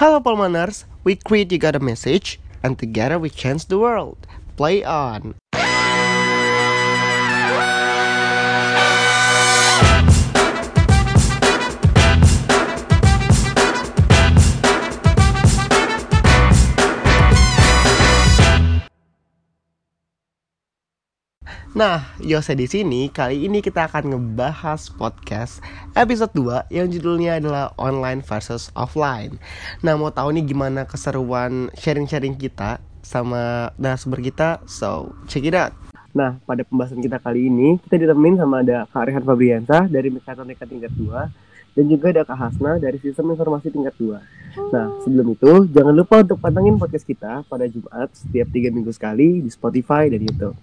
Hello Palmaners, we create a message and together we change the world. Play on. Nah, Yose di sini kali ini kita akan ngebahas podcast episode 2 yang judulnya adalah online versus offline. Nah, mau tahu nih gimana keseruan sharing-sharing kita sama narasumber kita? So, check it out. Nah, pada pembahasan kita kali ini kita ditemenin sama ada Kak Rehan Fabriansa dari Mekatronika tingkat 2 dan juga ada Kak Hasna dari Sistem Informasi tingkat 2. Nah, sebelum itu jangan lupa untuk pantengin podcast kita pada Jumat setiap 3 minggu sekali di Spotify dan YouTube.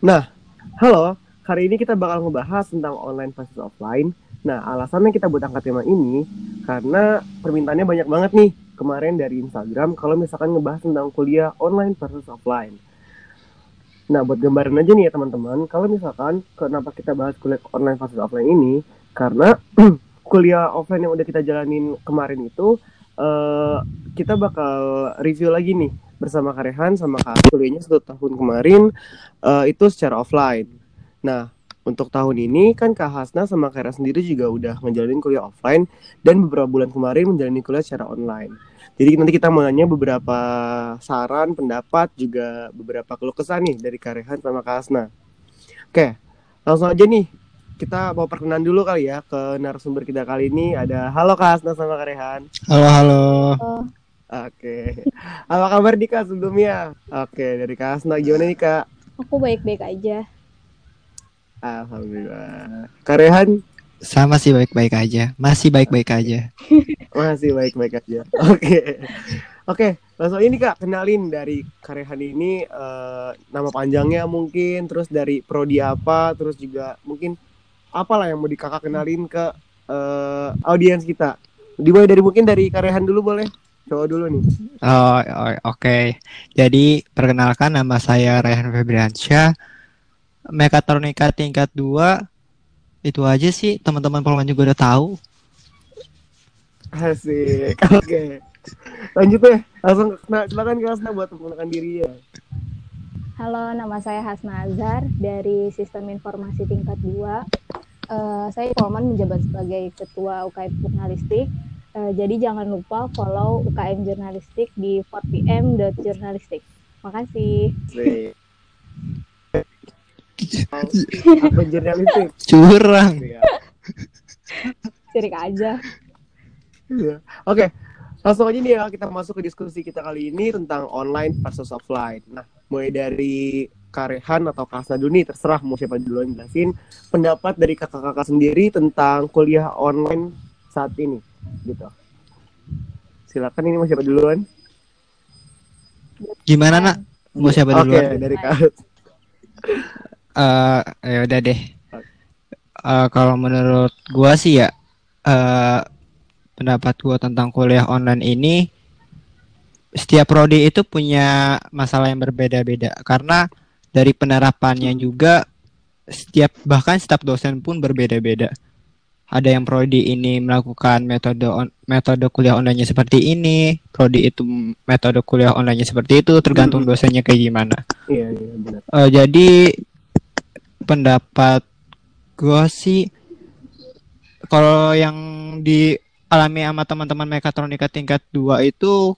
Nah, halo. Hari ini kita bakal ngebahas tentang online versus offline. Nah, alasannya kita buat angkat tema ini karena permintaannya banyak banget nih kemarin dari Instagram kalau misalkan ngebahas tentang kuliah online versus offline. Nah, buat gambaran aja nih ya teman-teman, kalau misalkan kenapa kita bahas kuliah online versus offline ini, karena kuliah offline yang udah kita jalanin kemarin itu, uh, kita bakal review lagi nih bersama Karehan sama Kak kuliahnya satu tahun kemarin uh, itu secara offline. Nah, untuk tahun ini kan Kak Hasna sama Kak sendiri juga udah ngejalanin kuliah offline dan beberapa bulan kemarin menjalani kuliah secara online. Jadi nanti kita mau nanya beberapa saran, pendapat, juga beberapa keluh kesah nih dari Karehan sama Kak Hasna. Oke, langsung aja nih. Kita mau perkenalan dulu kali ya ke narasumber kita kali ini. Ada halo Kak Hasna sama Karehan. Halo, halo. Oh, Oke. Apa kabar nih Kak sebelumnya? Oke, dari Kak Hasna gimana nih Kak? aku baik-baik aja. Alhamdulillah. Karehan Sama sih baik-baik aja. Masih baik-baik aja. masih baik-baik aja. Oke. Oke, langsung ini Kak, kenalin dari Karehan ini eh, nama panjangnya mungkin, terus dari prodi apa, terus juga mungkin apalah yang mau di Kakak kenalin ke eh, audiens kita. Dimulai dari mungkin dari Karehan dulu boleh? Coba dulu nih. Oh, oh, oke. Jadi perkenalkan nama saya Rayhan Febriansyah. Mekatronika tingkat 2. Itu aja sih, teman-teman Polman juga udah tahu. Asik. Oke. Lanjut ya. Langsung nah, silakan Kak Hasna buat memperkenalkan diri ya. Halo, nama saya Hasna Azhar dari Sistem Informasi Tingkat 2. Eh, saya Polman menjabat sebagai Ketua UKM Jurnalistik. Eh, jadi jangan lupa follow UKM Jurnalistik di 4pm.jurnalistik. Makasih. Apa jurnalistik? Curang. Cirik aja. Iya. Oke, langsung aja nih ya kita masuk ke diskusi kita kali ini tentang online versus offline. Nah, mulai dari Karehan atau Kasna dulu nih, terserah mau siapa duluan jelasin pendapat dari kakak-kakak sendiri tentang kuliah online saat ini, gitu. Silakan ini mau siapa duluan? Gimana, Nak? Mau siapa Oke, duluan? dari Kak. Eh, ya udah deh. Eh, kalau menurut gua sih ya eh pendapat gua tentang kuliah online ini setiap prodi itu punya masalah yang berbeda-beda karena dari penerapannya juga setiap bahkan setiap dosen pun berbeda-beda. Ada yang prodi ini melakukan metode on- metode kuliah online-nya seperti ini, prodi itu metode kuliah online-nya seperti itu, tergantung dosennya kayak gimana. Iya, iya, benar. Eh, jadi pendapat gue sih kalau yang dialami sama teman-teman mekatronika tingkat 2 itu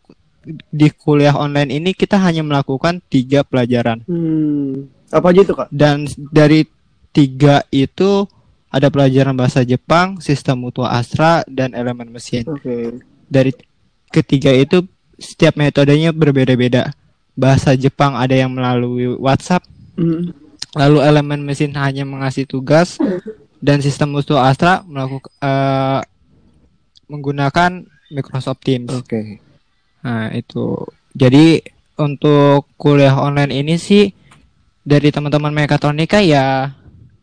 di kuliah online ini kita hanya melakukan tiga pelajaran Hmm, apa aja itu, Kak? dan dari tiga itu ada pelajaran bahasa Jepang, sistem mutua astra dan elemen mesin. Oke. Dari ketiga itu setiap metodenya berbeda-beda. Bahasa Jepang ada yang melalui WhatsApp, Hmm. Lalu elemen mesin hanya mengasih tugas dan sistem musuh Astra melakukan eh, menggunakan Microsoft Teams. Oke. Nah, itu. Jadi untuk kuliah online ini sih dari teman-teman mekatronika ya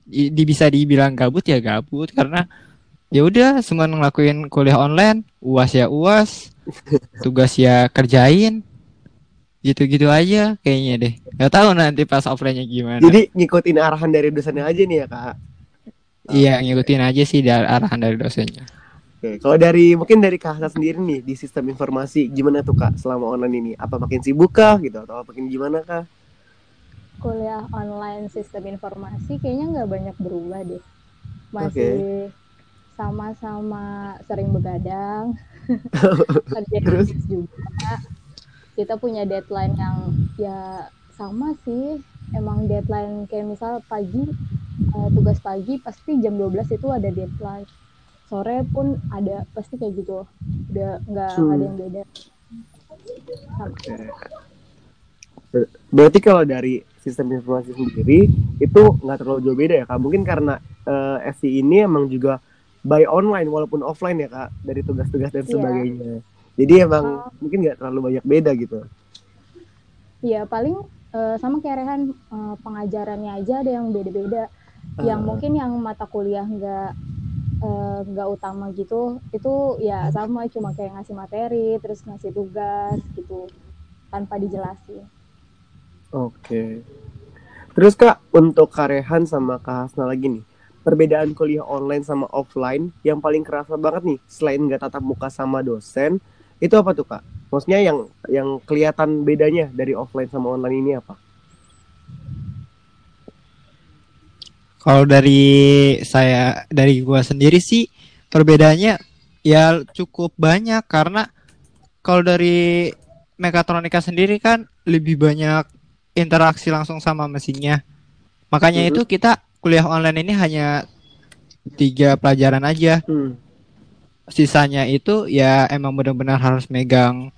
di bisa dibilang gabut ya gabut karena ya udah semua ngelakuin kuliah online, UAS ya UAS, tugas ya kerjain. Gitu-gitu aja kayaknya deh. Gak tahu nanti pas offline-nya gimana. Jadi ngikutin arahan dari dosennya aja nih ya, Kak. Iya, ngikutin aja sih dari arahan dari dosennya. Oke, kalau dari mungkin dari Kak Hasan sendiri nih di sistem informasi gimana tuh Kak selama online ini? Apa makin sibuk kah gitu atau makin gimana kah? Kuliah online sistem informasi kayaknya nggak banyak berubah deh. Masih sama-sama sering begadang, kerja Terus? juga. Kita punya deadline yang ya sama sih. Emang deadline kayak misal pagi eh, tugas pagi pasti jam 12 itu ada deadline. Sore pun ada pasti kayak gitu. Udah nggak ada yang beda. Sama. Ber- Berarti kalau dari sistem informasi sendiri itu nggak terlalu jauh beda ya Kak? Mungkin karena eh, FI ini emang juga by online walaupun offline ya Kak dari tugas-tugas dan Iya. sebagainya. Jadi emang Oh. mungkin nggak terlalu banyak beda gitu. Iya paling eh, sama kayak Rehan eh, pengajarannya aja ada yang beda-beda. Yang Ah. mungkin yang mata kuliah nggak nggak utama gitu, itu ya sama cuma kayak ngasih materi, terus ngasih tugas gitu tanpa dijelasin. Oke. Terus Kak, untuk Karehan sama Kak Hasna lagi nih, perbedaan kuliah online sama offline yang paling kerasa banget nih, selain nggak tatap muka sama dosen, itu apa tuh Kak? Maksudnya yang yang kelihatan bedanya dari offline sama online ini apa? Kalau dari saya dari gua sendiri sih perbedaannya ya cukup banyak karena kalau dari mekatronika sendiri kan lebih banyak interaksi langsung sama mesinnya. Makanya Mhm. itu kita kuliah online ini hanya tiga pelajaran aja. Hmm. Sisanya itu ya emang benar-benar harus megang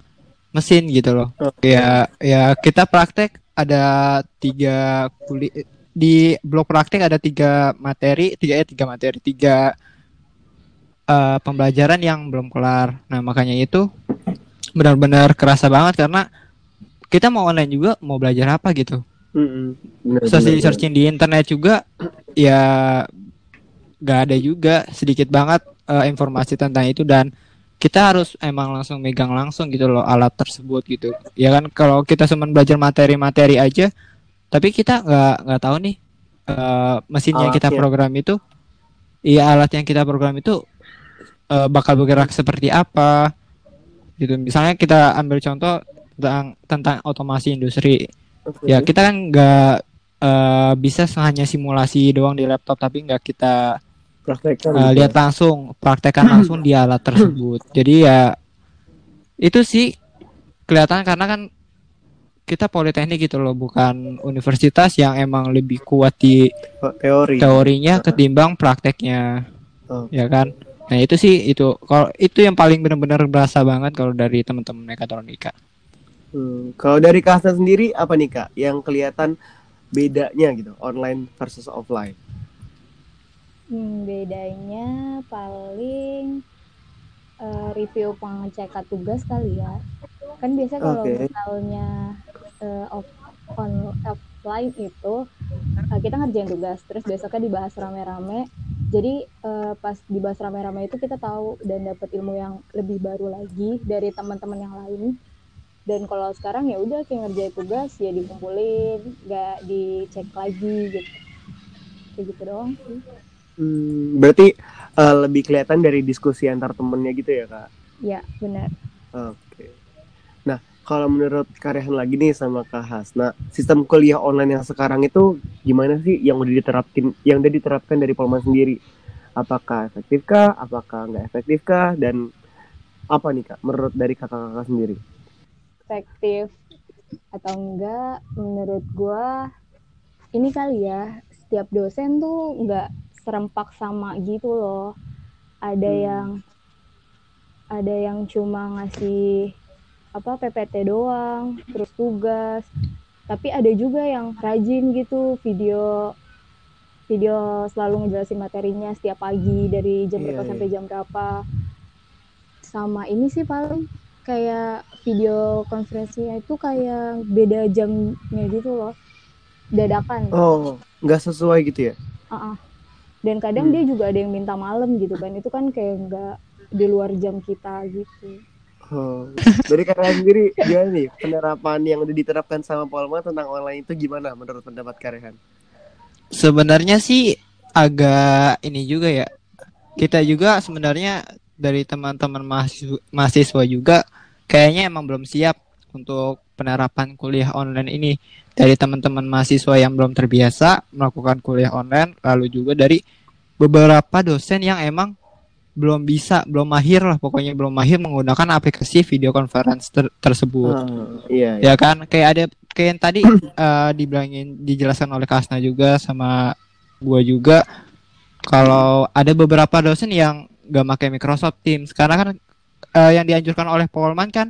mesin gitu loh. Oke. Ya ya kita praktek ada tiga kuliah di blok praktek ada tiga materi, tiga eh tiga materi, tiga eh, pembelajaran yang belum kelar. Nah makanya itu benar-benar kerasa banget karena kita mau online juga mau belajar apa gitu. Benar, Searching searching di internet juga ya gak ada juga sedikit banget eh, informasi tentang itu dan kita harus emang langsung megang langsung gitu loh alat tersebut gitu. Ya kan kalau kita cuma belajar materi-materi aja tapi kita nggak nggak tahu nih mesin yang kita Alatnya. program itu iya alat yang kita program itu eh, bakal bergerak seperti apa gitu. Misalnya kita ambil contoh tentang tentang otomasi industri Oke. ya kita kan nggak eh, bisa hanya simulasi doang di laptop tapi nggak kita Praktekkan gitu. lihat langsung praktekkan langsung di alat tersebut jadi ya itu sih kelihatan karena kan kita politeknik gitu loh bukan universitas yang emang lebih kuat di Oh, teori. teorinya ketimbang prakteknya Oh. ya kan nah itu sih itu kalau itu yang paling benar-benar berasa banget kalau dari teman-teman mekatronika Hmm. Kalau dari Kak Hasna sendiri apa nih Kak yang kelihatan bedanya gitu online versus offline? Hmm, bedanya paling eh, review pengecekan tugas kali ya. Kan biasa kalau Oke. misalnya eh, off, on, offline itu eh, kita ngerjain tugas, terus besoknya dibahas rame-rame. Jadi eh, pas dibahas rame-rame itu kita tahu dan dapat ilmu yang lebih baru lagi dari teman-teman yang lain. Dan kalau sekarang ya udah kayak ngerjain tugas ya dikumpulin, nggak dicek lagi gitu. Kayak gitu doang sih. Hmm, berarti eh, lebih kelihatan dari diskusi antar temennya gitu ya kak? Ya, benar. Oke. Nah kalau menurut Karehan lagi nih sama Kak Hasna, sistem kuliah online yang sekarang itu gimana sih yang udah diterapkan, yang udah diterapkan dari Polman sendiri? Apakah efektifkah? Apakah nggak efektifkah? Dan apa nih kak? Menurut dari kakak-kakak sendiri? Efektif atau enggak, menurut gua ini kali ya, setiap dosen tuh enggak serempak sama gitu loh. Ada Hmm. yang ada yang cuma ngasih apa PPT doang, terus tugas. Tapi ada juga yang rajin gitu, video video selalu ngejelasin materinya setiap pagi dari jam Iya, berapa iya. sampai jam berapa. Sama ini sih paling kayak video konferensinya itu kayak beda jamnya gitu loh. Dadakan. Oh, nggak sesuai gitu ya? Uh-uh. Dan kadang Hmm. dia juga ada yang minta malam gitu kan. Itu kan kayak nggak di luar jam kita gitu. Oh. Dari Karehan sendiri gimana nih penerapan yang udah diterapkan sama Polma tentang online itu gimana menurut pendapat Karehan? Sebenarnya sih agak ini juga ya. Kita juga sebenarnya dari teman-teman mahasiswa, mahasiswa juga kayaknya emang belum siap untuk penerapan kuliah online ini. Dari teman-teman mahasiswa yang belum terbiasa melakukan kuliah online lalu juga dari beberapa dosen yang emang belum bisa belum mahir lah pokoknya belum mahir menggunakan aplikasi video conference ter tersebut. Ah, iya, iya. ya kan? Kayak ada kayak yang tadi eh, dibilangin dijelaskan oleh Kasna juga sama gua juga. Kalau ada beberapa dosen yang gak pakai Microsoft Teams. Karena kan eh, yang dianjurkan oleh Polman kan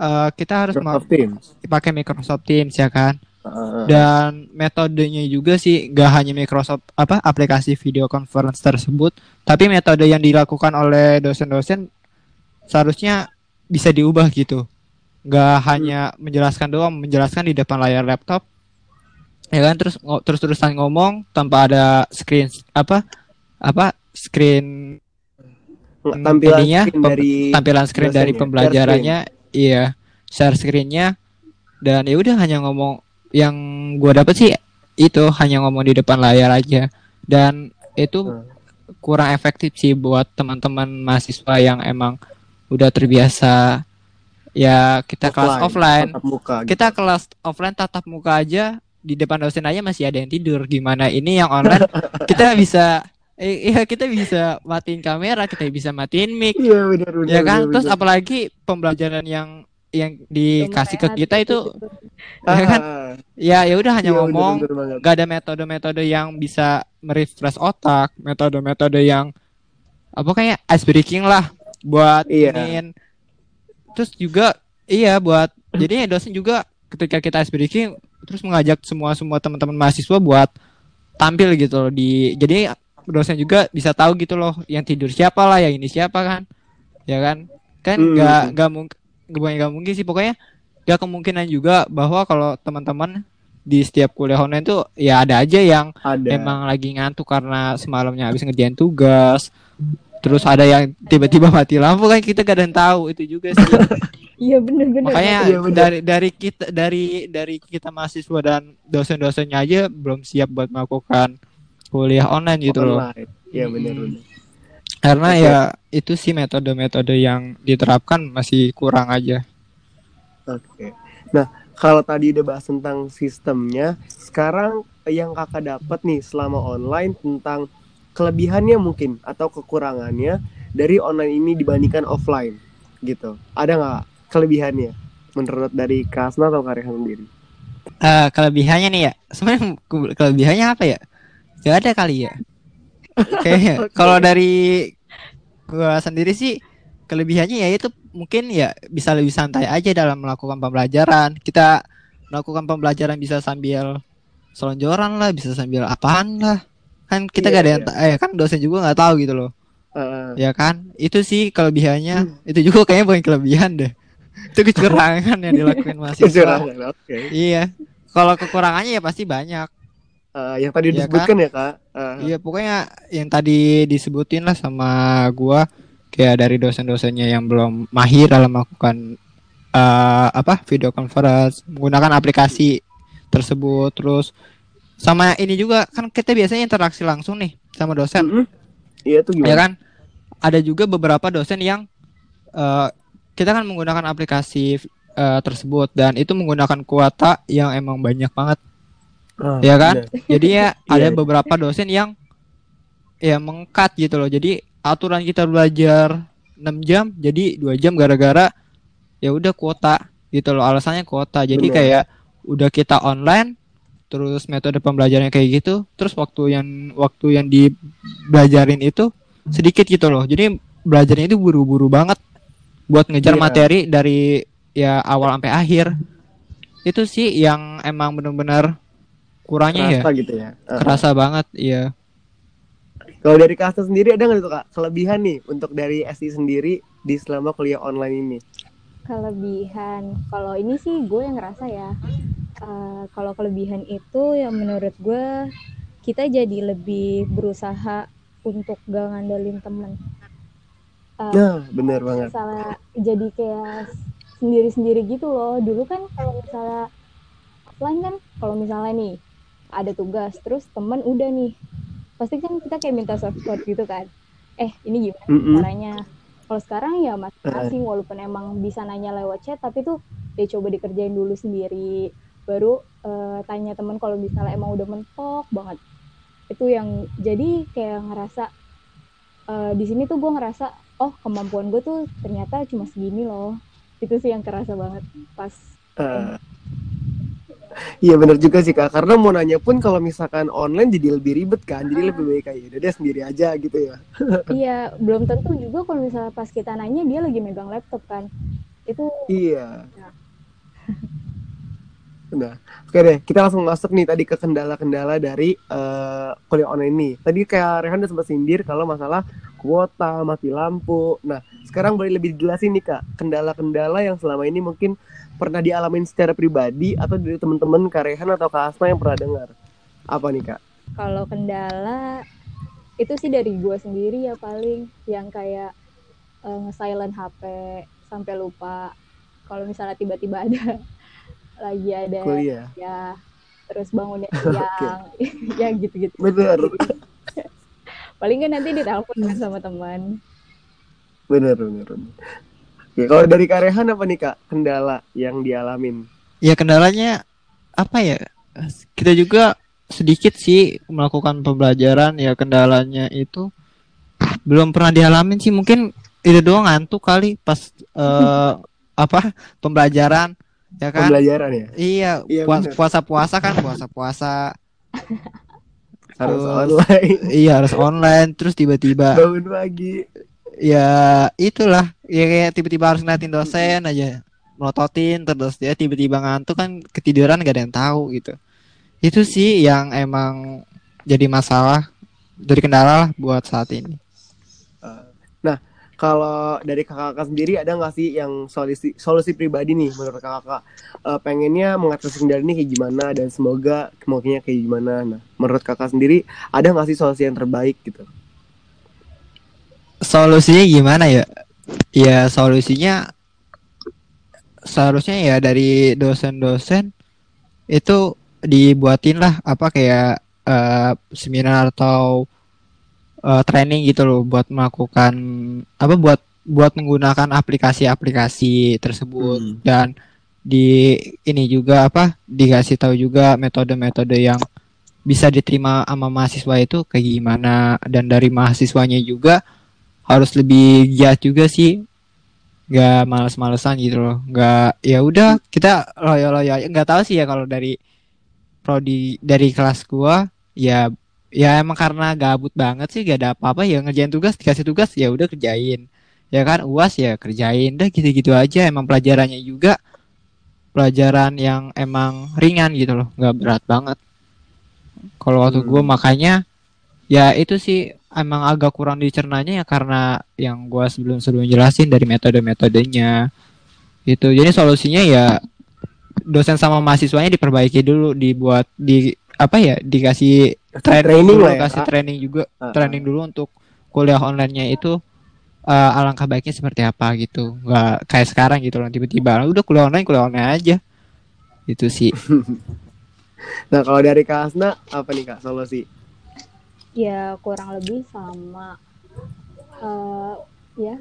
eh, kita harus Microsoft Teams. pakai Microsoft Teams ya kan? Ah, dan metodenya juga sih gak hanya Microsoft apa aplikasi video conference tersebut tapi metode yang dilakukan oleh dosen-dosen seharusnya bisa diubah gitu. Gak hanya menjelaskan doang menjelaskan di depan layar laptop ya kan? Terus terus terusan ngomong tanpa ada screen apa apa screen tampilan ininya, screen dari tampilan screen dari ya, pembelajarannya iya share screennya. Dan ya udah hanya ngomong yang gua dapet sih itu hanya ngomong di depan layar aja. Dan itu Hmm. kurang efektif sih buat teman-teman mahasiswa yang emang udah terbiasa ya kita kelas offline. tatap muka gitu. kita kelas offline tatap muka aja di depan dosen aja masih ada yang tidur. Gimana ini yang online? Kita bisa eh, iya kita bisa matiin kamera kita bisa matiin mic iya benar benar ya kan benar, terus benar. apalagi pembelajaran yang yang dikasih ke kita itu gitu. ya kan Ah, ya ya udah hanya iya, ngomong benar banget. gak ada metode-metode yang bisa merefresh otak metode-metode yang apa kayak ice breaking lah buat Iya. iniin. terus juga iya buat jadi dosen juga ketika kita ice breaking terus mengajak semua semua teman-teman mahasiswa buat tampil gitu loh di jadi dosen juga bisa tahu gitu loh yang tidur siapa lah yang ini siapa kan. Ya kan? Kan Hmm. nggak nggak mungkin nggak mungkin sih. Pokoknya gak kemungkinan juga bahwa kalau teman-teman di setiap kuliah online tuh ya ada aja yang ada. emang lagi ngantuk karena semalamnya habis ngerjain tugas. Terus ada yang tiba-tiba mati lampu kan kita gak ada yang tahu. Itu juga sih. Iya bener-bener. makanya Iya, bener. dari dari kita dari dari kita mahasiswa dan dosen-dosennya aja belum siap buat melakukan kuliah online gitu loh online iya benar Hmm. karena Oke. ya itu sih metode-metode yang diterapkan masih kurang aja Oke. Nah, kalau tadi udah bahas tentang sistemnya, sekarang yang kakak dapat nih selama online tentang kelebihannya mungkin atau kekurangannya dari online ini dibandingkan offline gitu. Ada nggak kelebihannya menurut dari Kasna atau Karehan sendiri? Eh, kelebihannya nih ya sebenarnya ke- kelebihannya apa ya gak ada kali ya. Kayaknya Oke. kalau dari gua sendiri sih kelebihannya ya itu mungkin ya bisa lebih santai aja dalam melakukan pembelajaran. Kita melakukan pembelajaran bisa sambil selonjoran lah bisa sambil apaan lah. Kan kita Iya, gak ada yang ta- eh kan dosen juga nggak tahu gitu loh. Eh, ya kan? Itu sih kelebihannya. Hmm. itu juga kayaknya bukan kelebihan deh. Itu kecurangan yang dilakukan mahasiswa. Kecurangan, Oke. iya. Kalau kekurangannya ya pasti banyak Eh, yang tadi Iya disebutkan ya kak. Eh, Iya pokoknya yang tadi disebutin lah sama gua kayak dari dosen-dosennya yang belum mahir dalam melakukan eh, apa video conference menggunakan aplikasi tersebut terus sama ini juga kan kita biasanya interaksi langsung nih sama dosen mm-mm. Iya tuh ya gimana? kan ada juga beberapa dosen yang eh, kita kan menggunakan aplikasi eh, tersebut dan itu menggunakan kuota yang emang banyak banget Ah, ya kan? benar. Jadi ya Iya. ada beberapa dosen yang ya mengkat gitu loh. Jadi aturan kita belajar 6 jam jadi dua jam gara-gara ya udah kuota gitu loh. Alasannya kuota. Jadi Benar. kayak udah kita online terus metode pembelajarannya kayak gitu, terus waktu yang waktu yang dibelajarin itu sedikit gitu loh. Jadi belajarnya itu buru-buru banget buat ngejar Iya. materi dari ya awal sampai akhir. Itu sih yang emang benar-benar kurangnya ya Kerasa gitu ya. Eh, kerasa banget iya Kalau dari Kasna sendiri ada nggak tuh kak kelebihan nih untuk dari SI sendiri di selama kuliah online ini? kelebihan kalau ini sih gue yang ngerasa ya eh, kalau kelebihan itu yang menurut gue kita jadi lebih berusaha untuk gak ngandelin temen Eh, Nah, benar banget. misalnya jadi kayak sendiri-sendiri gitu loh dulu kan kalau misalnya offline kan kalau misalnya nih ada tugas terus temen udah nih. Pasti kan kita kayak minta code gitu kan. Eh ini gimana Mm-mm. caranya? Kalau sekarang ya masing-masing walaupun emang bisa nanya lewat chat tapi tuh dia coba dikerjain dulu sendiri. Baru uh, tanya temen kalau misalnya emang udah mentok banget. Itu yang jadi kayak ngerasa uh, di sini tuh gue ngerasa oh kemampuan gue tuh ternyata cuma segini loh. Itu sih yang kerasa banget pas uh, Iya benar juga sih kak, karena mau nanya pun kalau misalkan online jadi lebih ribet kan, jadi lebih baik kayak udah dia sendiri aja gitu ya. iya, belum tentu juga kalau misalnya pas kita nanya dia lagi megang laptop kan, itu. Iya. Ya. Nah, oke deh, kita langsung masuk nih tadi ke kendala-kendala dari uh, kuliah online ini. Tadi kayak Rehan udah sempat sindir kalau masalah kuota, mati lampu. Nah, sekarang boleh lebih jelasin nih kak, kendala-kendala yang selama ini mungkin pernah dialamin secara pribadi atau dari teman-teman Karehan atau Kak Asma yang pernah dengar? Apa nih Kak? Kalau kendala itu sih dari gue sendiri ya paling yang kayak uh, nge-silent HP sampai lupa kalau misalnya tiba-tiba ada lagi ada Kuliah. ya terus bangunnya siang ya gitu-gitu. Bener. Paling kan nanti ditelepon kan sama teman. Bener bener. Ya, kalau dari Karehan apa nih kak kendala yang dialamin? Ya kendalanya apa ya? Kita juga sedikit sih melakukan pembelajaran ya kendalanya itu belum pernah dialamin sih mungkin itu doang ngantuk kali pas uh, apa pembelajaran ya kan pembelajaran ya iya, iya puasa puasa kan puasa puasa harus online. iya harus online terus tiba-tiba bangun pagi. Ya itulah. Ya kayak tiba-tiba harus ngeliatin dosen aja. Melototin terus dia tiba-tiba ngantuk kan ketiduran gak ada yang tahu gitu. Itu sih yang emang jadi masalah dari kendala lah buat saat ini kalau dari kakak-kakak sendiri ada nggak sih yang solusi solusi pribadi nih menurut kakak-kakak uh, pengennya mengatasi kendala ini kayak gimana dan semoga kemungkinannya kayak gimana? Nah menurut kakak sendiri ada nggak sih solusi yang terbaik gitu? Solusinya gimana ya? Ya solusinya seharusnya ya dari dosen-dosen itu dibuatin lah apa kayak uh, seminar atau uh, training gitu loh buat melakukan apa buat buat menggunakan aplikasi-aplikasi tersebut. Hmm. dan di ini juga apa dikasih tahu juga metode-metode yang bisa diterima sama mahasiswa itu kayak gimana. Dan dari mahasiswanya juga harus lebih giat juga sih. Nggak males-malesan gitu loh. Nggak ya udah kita loyo loyo nggak tahu sih ya kalau dari prodi dari kelas gua ya ya emang karena gabut banget sih gak ada apa-apa ya ngerjain tugas dikasih tugas ya udah kerjain. Ya kan uas ya kerjain dah gitu-gitu aja. Emang pelajarannya juga pelajaran yang emang ringan gitu loh nggak berat banget. Kalau waktu hmm. gue makanya ya itu sih emang agak kurang dicernanya ya karena yang gua sebelum sebelum jelasin dari metode-metodenya. Itu jadi solusinya ya dosen sama mahasiswanya diperbaiki dulu dibuat di apa ya dikasih training, dulu, ya. kasih training juga. Uh, training dulu untuk kuliah onlinenya itu uh, alangkah baiknya seperti apa gitu. Nggak kayak sekarang gitu loh tiba-tiba udah kuliah online kuliah online aja. Itu sih. Nah kalau dari Kak Asna apa nih Kak solusi? Ya kurang lebih sama. Uh, ya.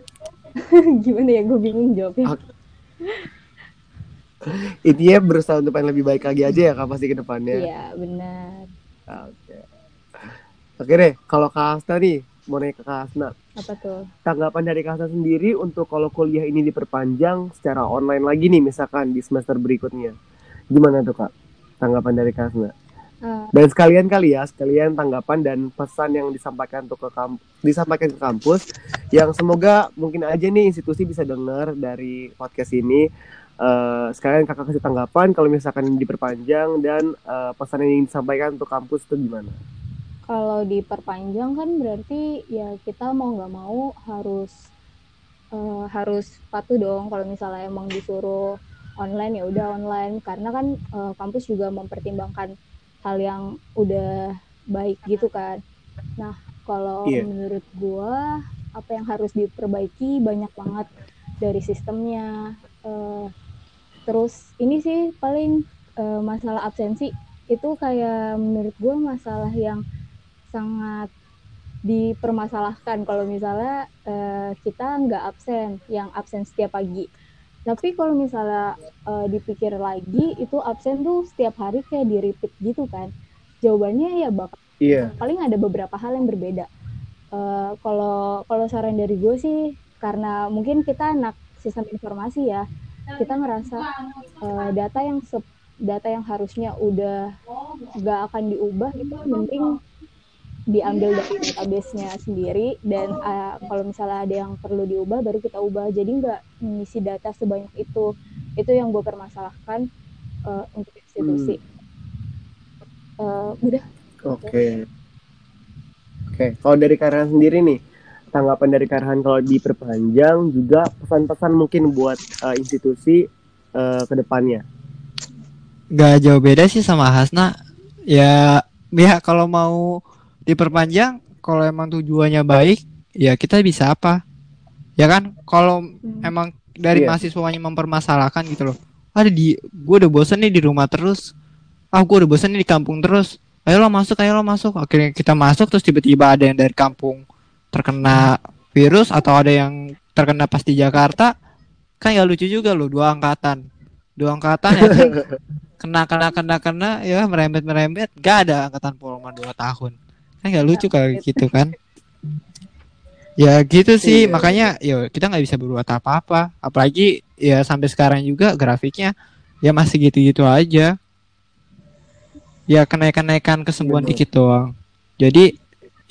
Gimana ya gue bingung jawabnya. Intinya berusaha untuk yang lebih baik lagi aja ya kak pasti ke depannya. Iya benar. Oke oke deh kalau kak Asna nih mau nanya ke kak Asna apa tuh tanggapan dari kak Asna sendiri untuk kalau kuliah ini diperpanjang secara online lagi nih misalkan di semester berikutnya gimana tuh kak tanggapan dari kak Asna Hmm. Dan sekalian kali ya, sekalian tanggapan dan pesan yang disampaikan untuk ke kampus, disampaikan ke kampus yang semoga mungkin aja nih institusi bisa dengar dari podcast ini. Uh, sekalian kakak kasih tanggapan kalau misalkan diperpanjang dan uh, pesan yang ingin disampaikan untuk kampus itu gimana? Kalau diperpanjang kan berarti ya kita mau nggak mau harus uh, harus patuh dong kalau misalnya emang disuruh online ya udah online. Karena kan uh, kampus juga mempertimbangkan hal yang udah baik gitu kan. Nah kalau yeah. menurut gua apa yang harus diperbaiki banyak banget dari sistemnya. Uh, terus ini sih paling uh, masalah absensi. Itu kayak menurut gua masalah yang sangat dipermasalahkan kalau misalnya uh, kita nggak absen, yang absen setiap pagi. Tapi kalau misalnya uh, dipikir lagi, itu absen tuh setiap hari kayak di repeat gitu kan. Jawabannya ya bakal Iya. paling ada beberapa hal yang berbeda. Uh, kalau kalau saran dari gue sih, karena mungkin kita anak sistem informasi ya, kita ngerasa uh, data yang data yang harusnya udah gak akan diubah itu mending diambil dari database-nya sendiri dan uh, kalau misalnya ada yang perlu diubah baru kita ubah jadi nggak mengisi data sebanyak itu itu yang gue permasalahkan uh, untuk institusi hmm. uh, udah oke okay. oke okay. kalau dari Karhan sendiri nih tanggapan dari Karhan kalau diperpanjang juga pesan-pesan mungkin buat uh, institusi uh, ke depannya Gak jauh beda sih sama Hasna ya ya kalau mau diperpanjang kalau emang tujuannya baik ya kita bisa apa? Ya kan? Kalau hmm. emang dari yeah. mahasiswanya mempermasalahkan gitu loh. Ada di gue udah bosen nih di rumah terus. Ah gue udah bosen nih di kampung terus. Ayo lo masuk ayo lo masuk. Akhirnya kita masuk terus tiba-tiba ada yang dari kampung terkena virus atau ada yang terkena pas di Jakarta kan ya lucu juga loh dua angkatan. Dua angkatan ya kena kena kena kena ya merembet merembet gak ada angkatan Polma dua tahun kan nggak lucu kalau gitu. kan? Ya gitu sih. iya. makanya ya kita nggak bisa berbuat apa-apa. Apalagi ya sampai sekarang juga grafiknya ya masih gitu-gitu aja. Ya kenaikan-kenaikan kesembuhan Betul. dikit doang. Jadi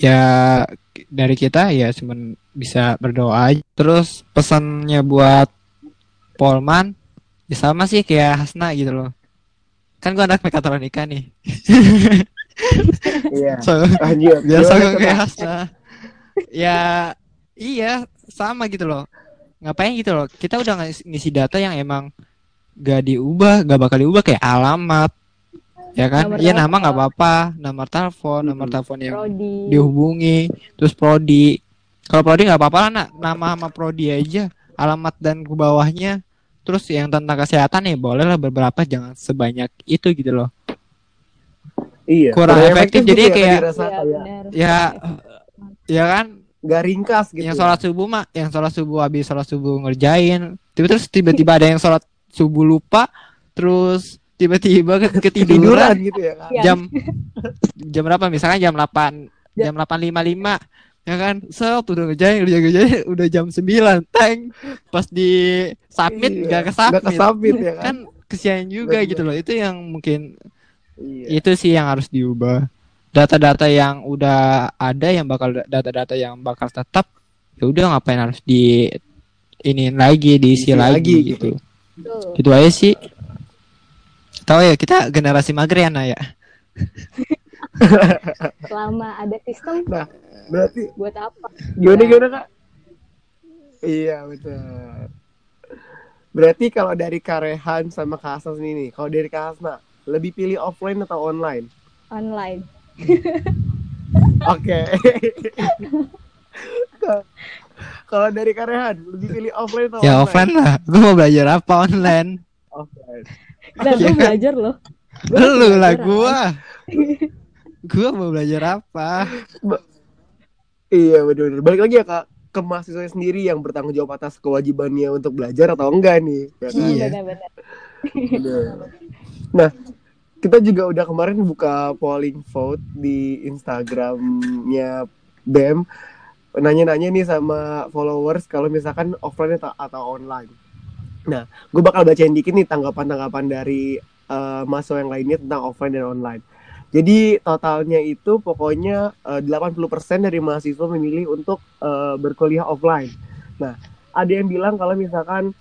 ya dari kita ya cuma bisa berdoa aja. terus pesannya buat Polman ya sama sih kayak Hasna gitu loh. Kan gua anak mekatronika nih Iya. so, biasa kok kayak Hasna. ya iya sama gitu loh. Ngapain gitu loh? Kita udah ngisi data yang emang gak diubah, gak bakal diubah kayak alamat. Ya kan? Iya nama nggak apa-apa, nomor telepon, hmm. nomor telepon yang prodi. dihubungi, terus prodi. Kalau prodi nggak apa-apa lah, nak. nama sama prodi aja, alamat dan ke bawahnya. Terus yang tentang kesehatan nih boleh lah beberapa, jangan sebanyak itu gitu loh iya. Kurang efektif, efektif jadi kayak ya, ya kan? Nggak ringkas gitu yang sholat subuh mah yang sholat subuh habis sholat subuh ngerjain. Tiba terus tiba-tiba ada yang sholat subuh lupa terus tiba-tiba ketiduran. Gitu ya kan? jam jam berapa? Misalnya jam 8 jam delapan lima lima ya kan? So udah ngerjain udah ngerjain udah jam 9 tank pas di submit iya, gak ke submit, ke submit ya kan, kan kesian juga Betul. gitu loh. Itu yang mungkin Iya. Itu sih yang harus diubah. Data-data yang udah ada yang bakal data-data yang bakal tetap ya udah ngapain harus di ini lagi diisi lagi, lagi gitu. gitu. Gitu aja sih. Tahu ya kita generasi magriana ya. Selama ada sistem. Nah, berarti buat apa? Gimana gimana kak? Iya betul. Berarti kalau dari Karehan sama Kak Hasna ini, kalau dari Kak Hasna, lebih pilih offline atau online? Online. Oke. Kalau dari Karehan, lebih pilih offline atau ya, online? Ya offline lah. Gue mau belajar apa online? Offline. Dan gue belajar loh. Lu lah gue. gue mau belajar apa? Ba iya benar-benar. Balik lagi ya kak ke mahasiswa sendiri yang bertanggung jawab atas kewajibannya untuk belajar atau enggak nih. Ya kan? Iya. Benar-benar. Nah, kita juga udah kemarin buka polling vote di Instagramnya BEM nanya-nanya nih sama followers kalau misalkan offline atau, atau online. Nah, gue bakal bacain dikit nih tanggapan-tanggapan dari uh, mahasiswa yang lainnya tentang offline dan online. Jadi totalnya itu pokoknya uh, eh, 80% dari mahasiswa memilih untuk uh, berkuliah offline. Nah, ada yang bilang kalau misalkan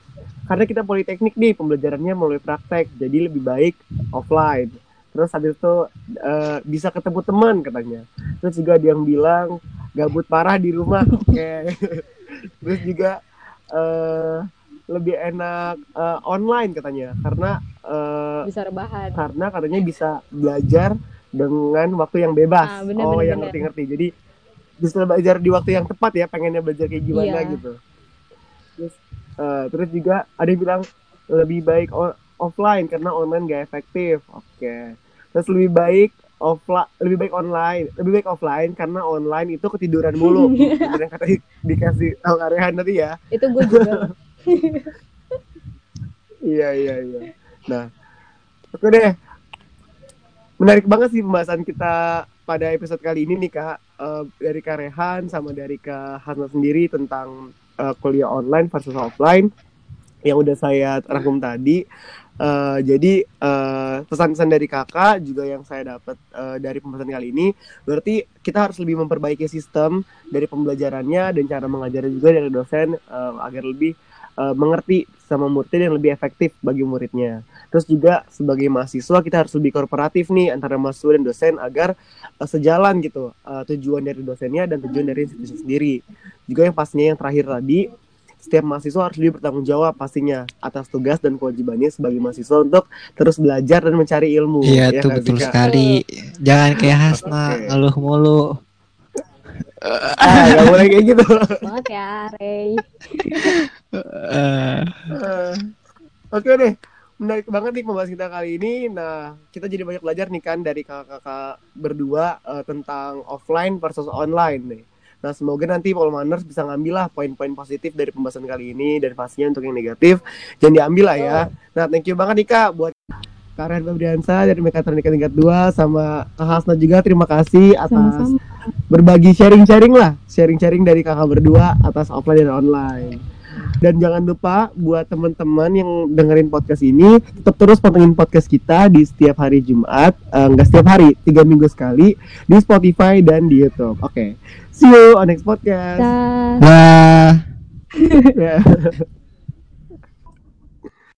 karena kita politeknik nih pembelajarannya melalui praktek jadi lebih baik offline. Terus habis itu uh, bisa ketemu teman katanya. Terus juga ada yang bilang gabut parah di rumah oke. Okay. terus juga uh, lebih enak uh, online katanya. Karena uh, bisa rebahan. karena katanya bisa belajar dengan waktu yang bebas. Ah, bener, oh bener, yang ngerti-ngerti. Jadi bisa belajar di waktu yang tepat ya pengennya belajar kayak gimana iya. gitu. Terus uh, terus juga ada yang bilang lebih baik offline karena online gak efektif. Oke. Okay. terus lebih baik offline lebih baik online lebih baik offline karena online itu ketiduran mulu. Yang kata di- dikasih tahu Karehan tadi ya. Itu gue juga. iya iya iya. Nah oke deh. Menarik banget sih pembahasan kita pada episode kali ini nih kak. Eh, dari Kak Rehan sama dari Kak Hasna sendiri tentang eh, kuliah online versus offline yang udah saya rangkum tadi Eh, jadi eh, pesan-pesan dari kakak juga yang saya dapat eh, dari pembahasan kali ini berarti kita harus lebih memperbaiki sistem dari pembelajarannya dan cara mengajarnya juga dari dosen eh, agar lebih eh, mengerti sama muridnya dan lebih efektif bagi muridnya. Terus juga sebagai mahasiswa kita harus lebih kooperatif nih antara mahasiswa dan dosen agar eh, sejalan gitu eh, tujuan dari dosennya dan tujuan dari institusi sendiri. Juga yang pastinya yang terakhir tadi setiap mahasiswa harus lebih bertanggung jawab pastinya atas tugas dan kewajibannya sebagai mahasiswa untuk terus belajar dan mencari ilmu. Iya Ya tuh nggak betul sih, Kak? sekali. Jangan kayak Hasna Oke. ngeluh mulu. Ah, nggak boleh kayak gitu. banget ya. Eh, Eh, Oke deh, menarik banget nih pembahasan kita kali ini. Nah, kita jadi banyak belajar nih kan dari kakak-kakak berdua eh, tentang offline versus online nih. Nah, semoga nanti Polmaners bisa ngambil lah poin-poin positif dari pembahasan kali ini dan pastinya untuk yang negatif jangan diambil lah ya. Nah, thank you banget nih Kak buat Karen Febriansa dari Mekatronika tingkat 2 sama Kak Hasna juga terima kasih atas Sama-sama. berbagi sharing-sharing lah, sharing-sharing dari kakak berdua atas offline dan online. Dan jangan lupa buat teman-teman yang dengerin podcast ini tetap terus pantengin podcast kita di setiap hari Jumat, eh, enggak setiap hari, tiga minggu sekali di Spotify dan di YouTube. Oke, see you on next podcast. Dah. Dah. Ya.